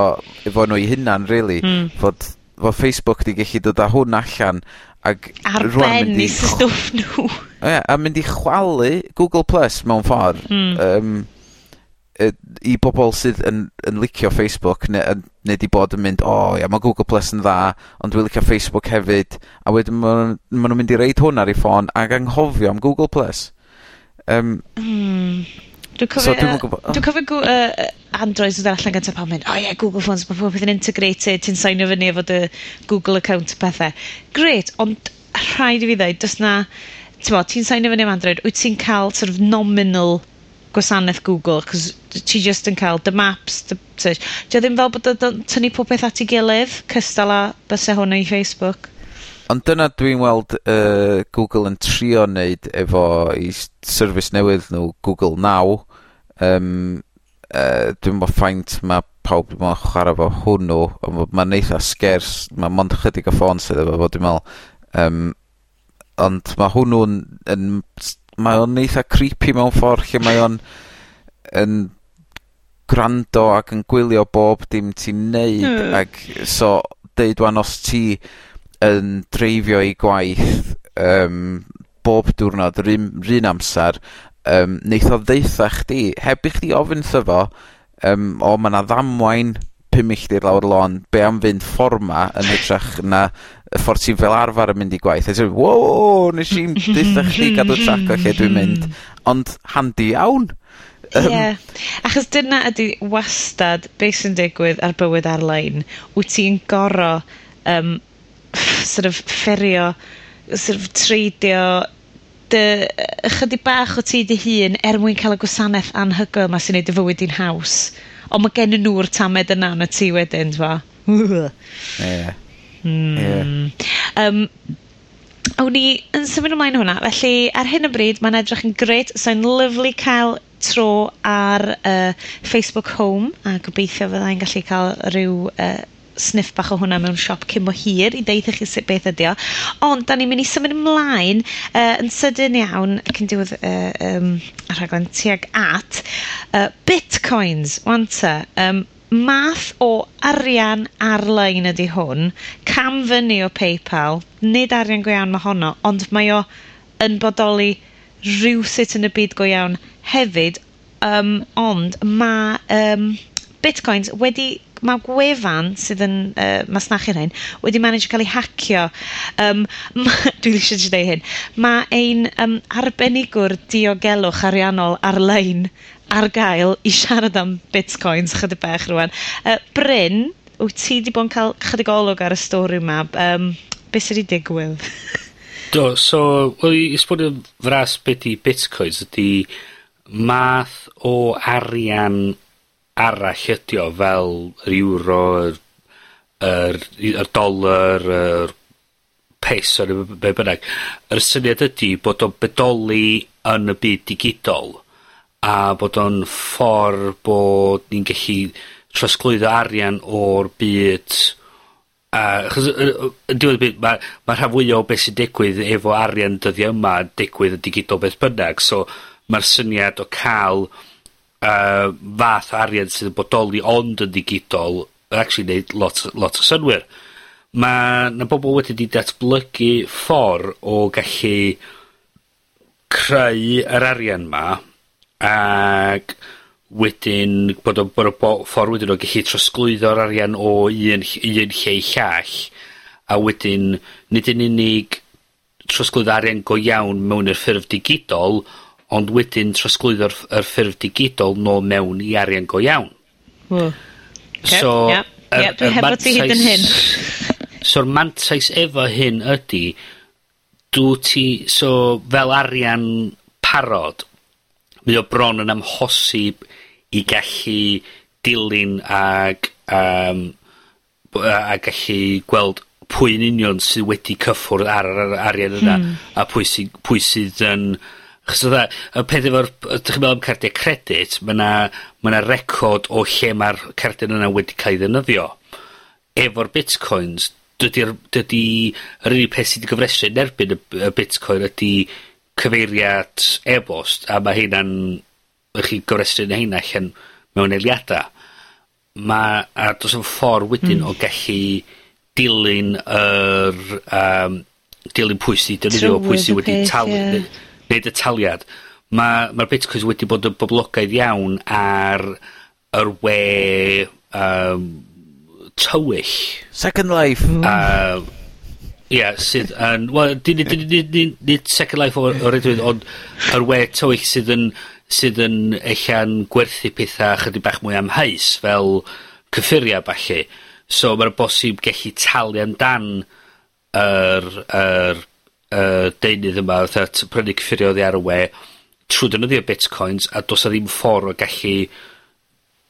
efo nhw i hunan really. Hmm. ...fod fod Facebook 'di gallu dod â hwn allan ag... Ar ben i stwff nhw. Ie, a mynd i chwalu Google Plus mewn ffordd Hmm. um, i bobl sydd yn yn licio Facebook neu yn ne' 'di bod yn mynd o oh, ia mae Google Plus yn dda ond dwi'n licio Facebook hefyd a wedyn maen ma' nhw'n mynd i reid hwn ar ei ffôn ac anghofio am Google Plus. Um, Hmm. Dwi'n cofio... So dwi'm yn gwbo. ...dwi'n cofio gw- yy Android sydd allan gynta pan mynd o ie Google phones ma' popeth yn integrated ti'n signio fyny efo dy Google account a pethau. Great, ond rhaid i fi ddweud, does na, Ti'n t'mo, ti'n signio fyny am Android, wyt ti'n cael sort of nominal gwasanaeth Google, cos ti just yn cael dy maps, dy search. Dio ddim fel bod o'n tynnu popeth at ei gilydd, cystal â bysau hwnna i Facebook. Ond dyna dwi'n weld uh, Google yn trio wneud efo i s- service newydd nhw, Google Now Um, uh, dwi'n meddwl ffaint mae pawb dwi meddwl chwarae 'fo hwnnw on' ma' eitha sgers mae mond chydig o ffôn sydd efo fo dwi'n meddwl. Um, ond mae hwnnw'n yn s- mae o'n eitha creepy mewn ffordd lle mae o'n yn gwrando ac yn gwylio bob dim ti'n neud... Hmm. ac so deud 'wan os ti yn dreifio i gwaith um, bob diwrnod yr un yr un amser, um, neith o ddeitha chdi heb i chdi ofyn 'tho fo yym o ma' 'na ddamwain pum milltir lawr y lôn be' am fynd fforma yn hytrach na y ffordd ti'n fel arfer yn mynd i gwaith a ti me'wl wow nes i'n ddeitha chdi gadw trac o lle dwi'n mynd, ond handi iawn. Yym. yeah. achos dyna ydy wastad beth sy'n digwydd ar bywyd ar-lein. Wyt ti'n gor'o' um, sort of fferio, sort of treidio dy ychydig bach o ti dy hun er mwyn cael y gwasanaeth anhygoel 'ma sy'n neud dy fywyd i'n haws, ond mae gen nhw'r tamed yna yn y tŷ wedyn t'mo'? Ie. Hmm. Ie. Yym, awn ni yn symud ymlaen hwnna. Felly, ar hyn o bryd, mae'n edrych yn gret, So, yn lyflu cael tro ar uh, Facebook Home, a gobeithio fyddai'n gallu cael rhyw uh, sniff bach o hwnna mewn siop cyn o hir i deutho chi sut beth ydi o. Ond, da ni'n mynd i symud ymlaen uh, yn sydyn iawn cyn diwedd uh, um, y rhaglen tuag at uh, bitcoins 'wan 'ta. um, math o arian ar-lein ydy hwn, cam fyny o PayPal, nid arian go iawn mae honno, ond mae o yn bodoli rywsut yn y byd go iawn hefyd, um, ond mae um, bitcoins wedi mae gwefan sydd yn uh, masnachu hyn wedi manage cael ei hacio. Um, Dwi eisiau ti dweud hyn. Mae ein um, arbenigwr diogelwch ariannol ar-lein ar gael i siarad am bitcoins chydig bach rwan. Uh, Bryn, wyt ti wedi bod yn cael chydig olwg ar y stori yma? Um, be sydd wedi digwydd? Do, so, wel, i sbwyd yn fras beth i bitcoins ydy math o arian arall ydi o fel yr euro yr yr yr y yr peso ne' be' bynnag. Yr syniad ydy bod o'n bedoli yn y byd digidol, a bod o'n ffordd bod ni'n gallu trosglwyddo arian o'r byd a chos yy yy yn diwedd y byd ma' ma' rhan fwya o beth sy'n digwydd efo arian dyddia' yma yn digwydd yn digidol beth bynnag so ma'r syniad o ca'l uh, fath o arian sydd yn bodoli ond yn digidol yn actually neud lot lot o synwyr. Ma' 'na bobol wedi 'di datblygu ffor o gallu creu yr arian 'ma ag wedyn bod o bod y bo- ffor wedyn o gallu trosglwyddo'r arian o un ll- un lle i llall, a wedyn nid yn unig trosglwyddo arian go iawn mewn i'r ffurf digidol, ond wedyn trosglwyddo'r yr ffurf digidol nôl mewn i arian go iawn. Mm. Okay. So, yeah. Ie, dwi hefo ti hyd yn hyn. So'r mantais efo hyn ydy, dw ti, so fel arian parod, mae o bron yn amhosib i gallu dilyn ag, um, a gallu gweld pwy'n union sydd wedi cyffwrdd ar yr arian yna, hmm. a pwy sydd, pwy sydd yn... Uh, Chos fatha, y peth efo'r, yy 'dych chi'n meddwl am cardiau credit, mae yna ma' 'na record o lle mae'r cardiau yna wedi cael ei ddefnyddio. Efo'r bitcoins, dydy'r dydy yr unig peth sydd wedi gyfresu yn erbyn y y bitcoin ydy cyfeiriad e-bost, a mae hynna'n ych chi gyfresu yn rheina allan mewn eiliadau mae a do's yn ffordd wedyn... mm. ...o gallu dilyn yr um, dilyn pwy sy 'di defnyddio... Trywydd ...pwy sy wedi talu neud y taliad, mae'r ma' bitcoins wedi bod yn boblogaidd iawn ar yr we um, tywyll. Second Life. Uh, ie, sydd yn... Wel, nid, Second Life o'r edrych, ond yr we tywyll sydd yn sydd yn ella'n gwerthu pethau chydig bach mwy amheus, fel cyffuria falle. So, mae'r bosib gallu talu amdan yr, yr yy deunydd yma fatha prynu cyffurie oddi ar y we trwy defnyddio bitcoins a do's a ddim ffordd o gallu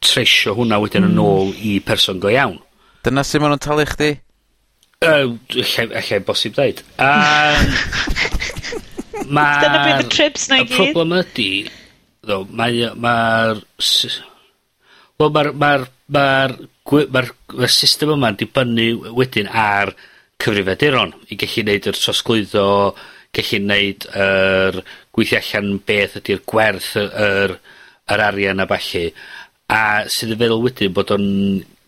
tresio hwnna wedyn yn hmm. ôl i person go iawn. Dyna sy'n ma' nw'n talu chdi? Yy ellai, bosib ddeud. A Dyna bydd y trips 'na i gyd. Y problem ydy, ddo mae wel mae'r... Mae'r ma'r gwy- ma'r system yma'n dibynnu wedyn ar cyfrifiaduron i gallu neud yr trosglwyddo, gallu neud yr gweithio allan beth ydy'r gwerth yr yr arian a falle a sydd yn feddwl wedyn bod o'n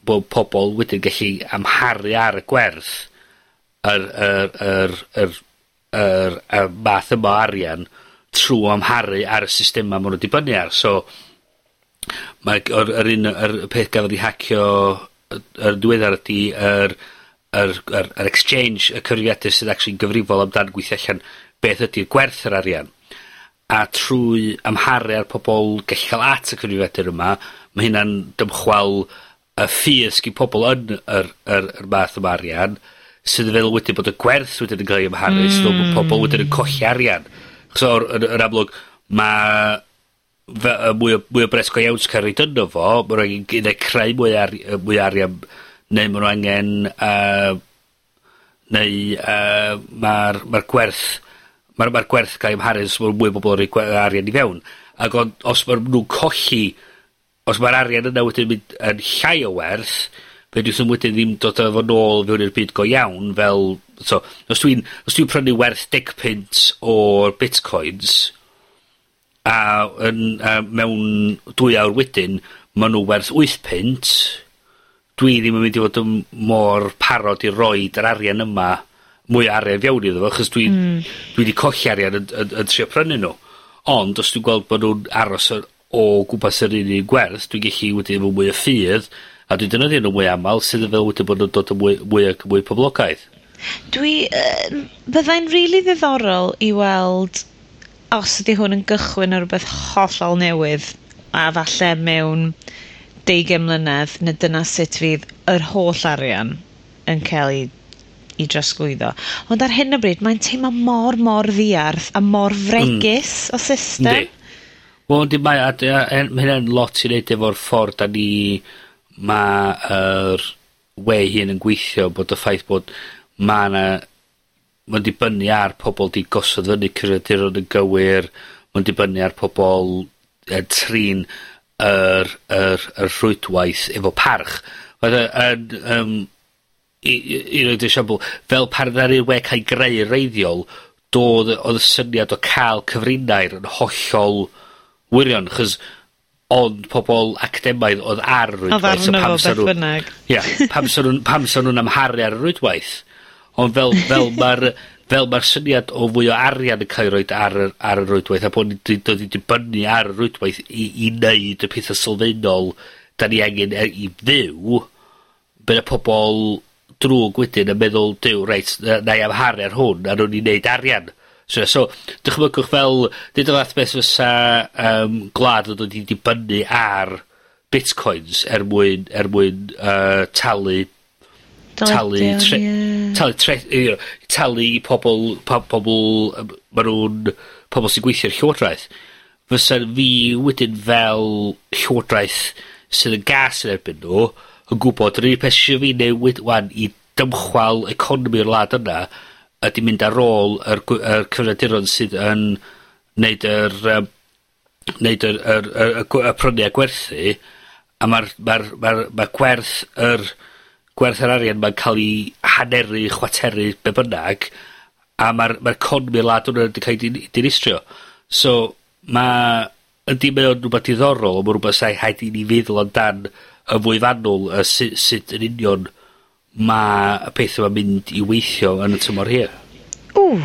bod pobl wedyn gallu amharu ar y gwerth yr yr yr yr yr yr math yma arian trwy amharu ar y system ma' nhw'n dibynnu ar. So, mae yr, yr un, yr peth gafodd ei hacio yr diweddar ydy yr yr, yr, yr exchange, y cyfrifiadur sydd actually'n gyfrifol amdan gweithio allan beth ydy'r gwerth yr arian. A trwy amharu ar pobl gallu cael at y cyfrifiadur yma, mae hynna'n dymchwel y ffys i pobl yn yr, yr, yr math yma arian, sydd yn feddwl wedyn bod y gwerth wedyn yn cael ei amharu, mm. sydd bod pobl wedyn yn colli arian. So, yn, yn amlwg, mae fe, mwy, o, mwy o bresgo iawn sy'n cael ei dynno fo, mae'n rhaid i creu mwy, ar, mwy arian neu ma' nhw angen uh, neu uh, mae'r ma gwerth mae'r ma gwerth cael ei amharu so ma' mwy o bobol yn roi arian i fewn. ac on- os mae nhw'n colli, os mae'r arian yna wedyn mynd yn llai o werth, fedrith nw'm wedyn ddim dod efo nôl fewn i'r byd go iawn fel, so, os dwi'n, os dwi'n prynu werth 10 pint o'r bitcoins, a yn, a mewn dwy awr wedyn, maen nhw werth 8 pint dwi ddim yn mynd i fod yn mor parod i roid yr arian yma, mwy arian fewn iddo fo, achos dwi, mm. dwi wedi colli arian yn, yn, yn trio prynu nhw. Ond, os dwi'n gweld bod nhw'n aros o, gwmpas yr un un gwerth, dwi'n gallu wedyn nhw mwy o ffydd, a dwi'n dynoddio nhw mwy aml, sydd yn fel wedyn bod nhw'n dod yn mwy, mwy, mwy poblogaidd. Dwi, uh, byddai'n rili really ddiddorol i weld os ydy hwn yn gychwyn o rhywbeth hollol newydd, a falle mewn deugain mlynedd na dyna sut fydd yr holl arian yn cael ei 'i drosglwyddo. Ond ar hyn o bryd, mae'n teimlo mor, mor ddiarth a mor fregus mm. o system. Yndi. Wel, yndi, mae a, a, hynna'n lot i wneud efo'r ffordd da ni mae'r we hyn yn gweithio, bod y ffaith bod mae yna mae'n dibynnu ar pobl di gosod fyny cyfrifiaduron yn gywir, mae'n dibynnu ar pobl e, er trin yr yr yr rhwydwaith efo parch. Oedd e yn Um, i i i roid yn siambl, fel pan ddaru'r we cael greu reiddiol, dodd, oedd y syniad o cael cyfrinair yn hollol wirion, chys ond pobl academaidd oedd ar y rwydwaith. Oedd arno fo beth bynnag. Ie, pam sa'n nhw'n amharu ar y rwydwaith. Ond fel, fel mae'r fel mae'r syniad o fwy o arian yn cael ei roed ar ar y rwydwaith, a bod ni'n dod i dibynnu ar y rwydwaith i, i wneud y pethau sylfaenol da ni angen e, i fyw, bydd y pobl drwg wedyn yn meddwl, diw, reit, na i amharu ar hwn, a nhw'n i wneud arian. So, so dychmygwch fel, nid o fath beth fysa um, glad yn dod i dibynnu ar bitcoins er mwyn, er mwyn uh, talu talu tre... Talu tre... You know, talu i pobl pa- pobol, ma' nhw'n pobl sy'n gweithio'r Llywodraeth. fysa fi wedyn fel Llywodraeth sydd yn gas yn erbyn nhw yn gwybod yr unig peth sy fi newid 'wan i dymchwel economi'r lad yna, ydi mynd ar ôl yr yr cyfrifiaduron sydd yn neud yr yym, neud yr yr yr, yr, y prynu a gwerthu, a ma'r ma'r ma'r ma' gwerth yr gwerth yr arian mae'n cael ei haneru, chwateru, be' bynnag, a ma'r ma'r economi'r lad hwnnw wedi cael ei dinistrio. So mae ydy mae o'n rhywbeth diddorol, mae rhywbeth sai haid i ni feddwl amdan y fwy fanwl a su- sut yn union mae y peth yma'n mynd i weithio yn y tymor hir. Ww,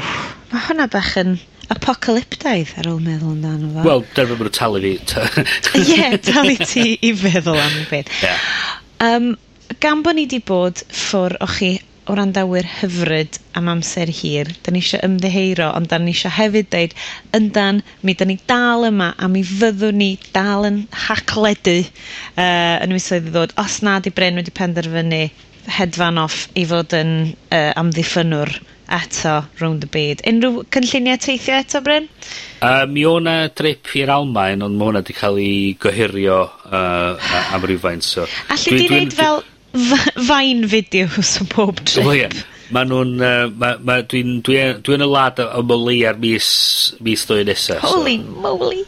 mae hwnna bach yn apocalyptaidd ar ôl meddwl amdano fo. Wel, dyna be' ma' talu fi. Ie, talu ti i feddwl am y peth. Ie. Um, gan bod ni 'di bod ffwr' o chi o randawyr hyfryd am amser hir, da ni eisiau ymddeheiro, ond da ni eisiau hefyd deud yndan, mi da ni dal yma, a mi fyddwn ni dal yn hacledu uh, yn y misoedd i ddod, os na 'di Bren wedi penderfynu hedfan off i fod yn uh, amddiffynwr eto round the byd. Unrhyw cynlluniau teithio eto Bryn? Uh, mi o' 'na drip i'r Almain, ond mae hwnna wedi cael ei gohirio uh, am rhywfaint. so... Alli di wneud fel fain fideos o pob trip. Wel, ie. mae nhw'n, yy, ma', ma' dwi'n, dwi e, dwi yn y lad o am ar leia'r mis, mis ddwy nesa. Holy so. moly.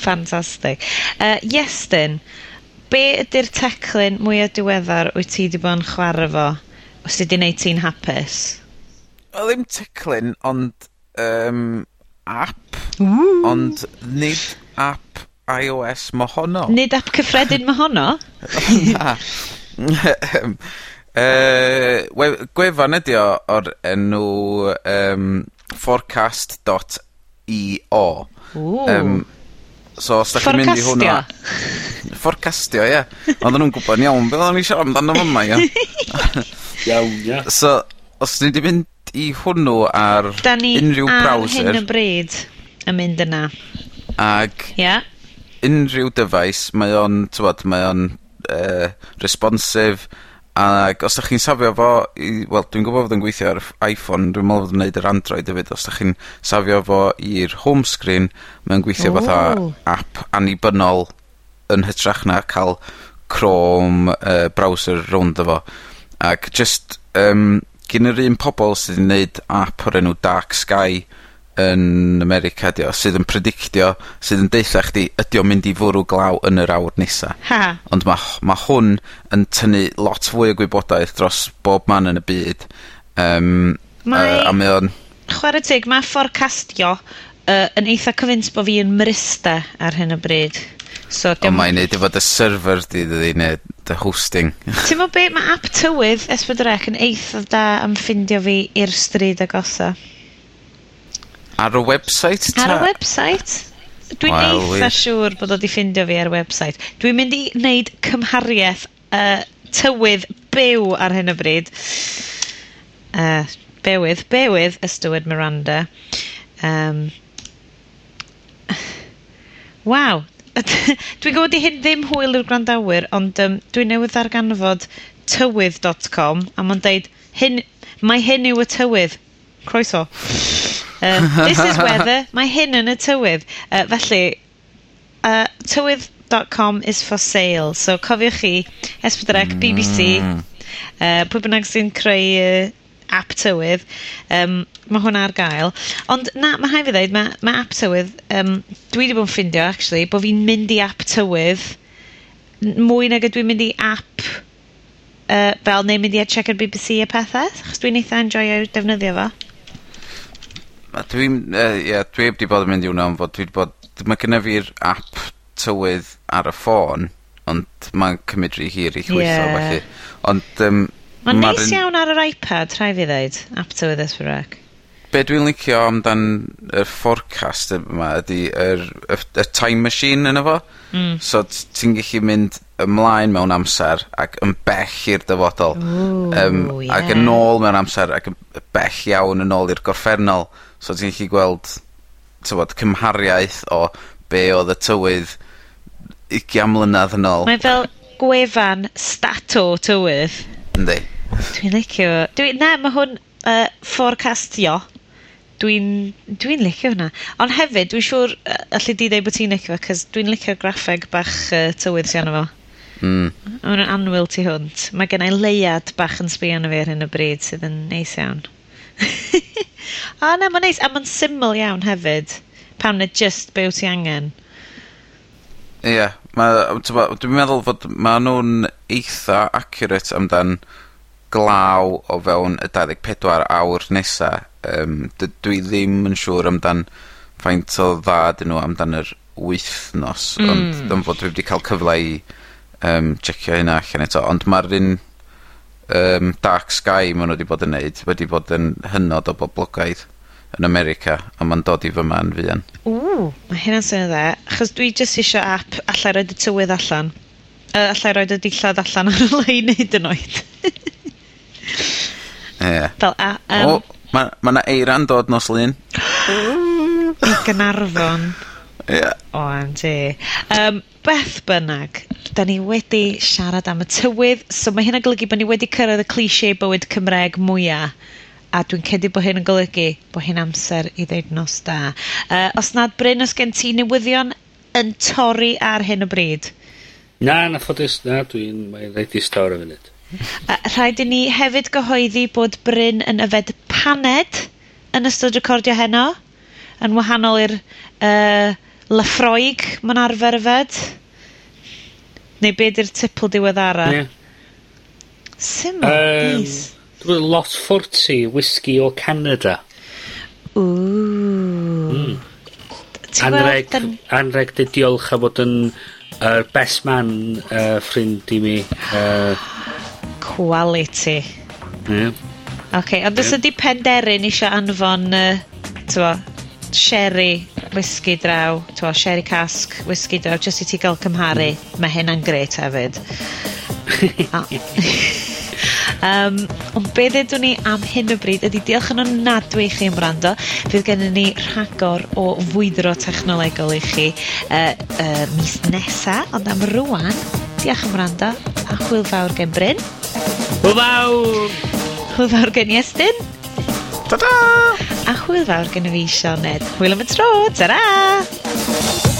Fantastic. Uh, Iestyn, be ydy'r teclyn mwyaf diweddar wyt ti wedi bod yn chwarae fo? Os ti wedi gwneud ti'n hapus? O ddim teclyn, ond um, app. Ooh. Ond nid app iOS ma honno. Nid app cyffredin ma honno? Na. Uh, gwefan ydi o o'r enw um, forecast.io um, So os da chi'n mynd i hwnna... Forecastio, ie. Yeah. Oedden nhw'n gwybod iawn beth o'n i siarad amdano fo yma, ie. Iawn, ia. So, os ni wedi mynd i hwnnw ar unrhyw browser... Da ni ar browser, hyn y bryd yn mynd yna. Ag... Ia. Yeah unrhyw dyfais mae o'n tywod, mae o'n uh, responsive ag os 'dach chi'n safio fo i wel dwi'n gwybod fod yn gweithio ar Iphone dwi'n meddwl fod yn neud yr Android hefyd os 'dach chi'n safio fo i'r home screen mae'n gweithio... O! ...fatha app annibynnol yn hytrach na cael Chrome uh, browser rownd efo. ac just, um, gyn yr un pobol sydd 'di neud app o'r enw Dark Sky yn America dio, sydd yn predictio sydd yn deitha chdi ydi o'n mynd i fwrw glaw yn yr awr nesa. Ha. Ond mae ma' hwn yn tynnu lot fwy o gwybodaeth dros bob man yn y byd Um, mae... Uh, a mae o'n chware teg mae fforcastio uh, yn eitha cyfyns bod fi yn mrysta ar hyn o bryd. So, Ond mae'n neud efo dy server di ddi neu dy hosting. Ti'n mo be, mae app tywydd S4C yn eitha da am ffindio fi i'r stryd agosa? Ar y website ta? Ar y website. Dwi'n well, eitha wir. siŵr bod o di ffindio fi ar y website. Dwi'n mynd i wneud cymhariaeth uh, tywydd byw ar hyn o bryd. Uh, bewydd, bewydd, ystywydd Miranda. Um, Waw. dwi'n gwybod i hyn ddim hwyl i'r grandawyr, ond um, dwi'n newydd ddarganfod tywydd.com a mae'n deud, hyn, mae hyn yw y tywydd. Croeso. Yym this is weather. Mae hyn yn y tywydd. Uh, felly, uh, tywydd.com is for sale so cofiwch chi S4C, BBC, uh, pwy bynnag sy'n creu uh, app tywydd um, mae hwnna ar gael. Ond na mae rhai' fi ddweud, mae, mae app tywydd um, dwi wedi bod yn ffindio actually bod fi'n mynd i app tywydd n- mwy nag ydw i'n mynd i app uh, fel neu mynd i a tshecio'r bee bee a pethau, achos dwi'n eitha enjoio defnyddio fo. A dwi'n Uh, yeah, dwi wedi bod yn mynd i wnna ond bod dwi wedi bod... Mae gynna fi'r app tywydd ar y ffôn, ond mae'n cymryd rhy hir i llwytho... Ie. ...felly, ond Um, Mae'n Ma'n neis iawn ar yr iPad rhai fi ddweud, app tywydd S4C. Be' dwi'n licio amdan y forecast yma ydy yr y y time machine yna fo. Mm. So t- ti'n gallu mynd ymlaen mewn amser ac yn bell i'r dyfodol. Ooh, yym, ie. Ac yn ôl mewn amser ac yn bell iawn yn ôl i'r gorffennol. So ti'n gallu gweld tywod, cymhariaeth o be' oedd y tywydd ugian mlynadd yn ôl. Mae fel gwefan stato tywydd. Yndi. Dwi'n licio... Dwi, na, mae hwn uh, forecastio. Dwi'n dwi licio hwnna. Ond hefyd, dwi'n siŵr uh, allu di ddeud bod ti'n licio fo, cos dwi'n licio graffeg bach uh, tywydd sy'n fo. Mm. Mae'n anwyl tu hwnt. Mae gennau leiad bach yn sbio arno fi ar hyn o bryd sydd yn neis iawn. A na, mae'n neis. A mae'n syml iawn hefyd. Pam na just be wyt ti angen. Ie, yeah, dwi'n meddwl fod maen nhw'n eitha accurate amdan glaw o fewn y 24 awr nesa. Um, dwi ddim yn siŵr amdan faint o dda dyn nhw amdan yr wythnos, mm. ond dwi'n fod dwi wedi cael cyfle i um, checio hynna allan eto, ond mae'r un um, Dark Sky maen nhw wedi bod yn neud wedi bod yn hynod o boblogaidd yn America a mae'n dod i fy man fuan. Ww, mae hynna'n syniad dda. Chos dwi jyst eisiau app allai roed y tywydd allan. Uh, allai roed y dillad allan ar y lai wneud yn oed. Ie. Fel a... Um, o, mae ma yna ma eiran dod nos lun. Gynarfon. Yeah. OMG. Um, beth bynnag, da ni wedi siarad am y tywydd, so mae hyn yn golygu bod ni wedi cyrraedd y cliché bywyd Cymreg mwyaf a dwi'n cedi bod hyn yn golygu bod hyn amser i ddeud nos da. Uh, os nad Bryn, os gen ti newyddion yn torri ar hyn o bryd? Na, na ffodus, na, dwi'n rhaid i stawr o funud. Uh, rhaid i ni hefyd gyhoeddi bod Bryn yn yfed paned yn ystod recordio heno, yn wahanol i'r uh, Lefroig, mae'n arfer yfed. Neu be di'r tipl diweddara? Ie. Yeah. Syml, um, nice. Dwi'n lot 40 whisky o Canada. Ww. Mm. Anreg, dan... anreg dy diolch am bod yn uh, best man uh, ffrind i mi. Uh, Quality. Ie. Yeah. Oce, okay, ond yeah. os ydy penderyn eisiau anfon, uh, tywa, sherry whisky draw, t'mo, sherry cask whisky draw, jyst i ti gael cymharu. mae hynna'n gret hefyd. a, um, ond be ddedwn ni am hyn o bryd ydy diolch yn onadwy i chi am wrando. Fydd gennym ni rhagor o fwydro technolegol i chi uh, uh, mis nesa, ond am rwan, diolch am wrando a chwyl fawr gen Bryn. Hwyl fawr! Hwyl fawr gen Iestyn. Ta-da! A hwyl fawr gyda fi, Sioned. Hwyl am y tro. Ta-da!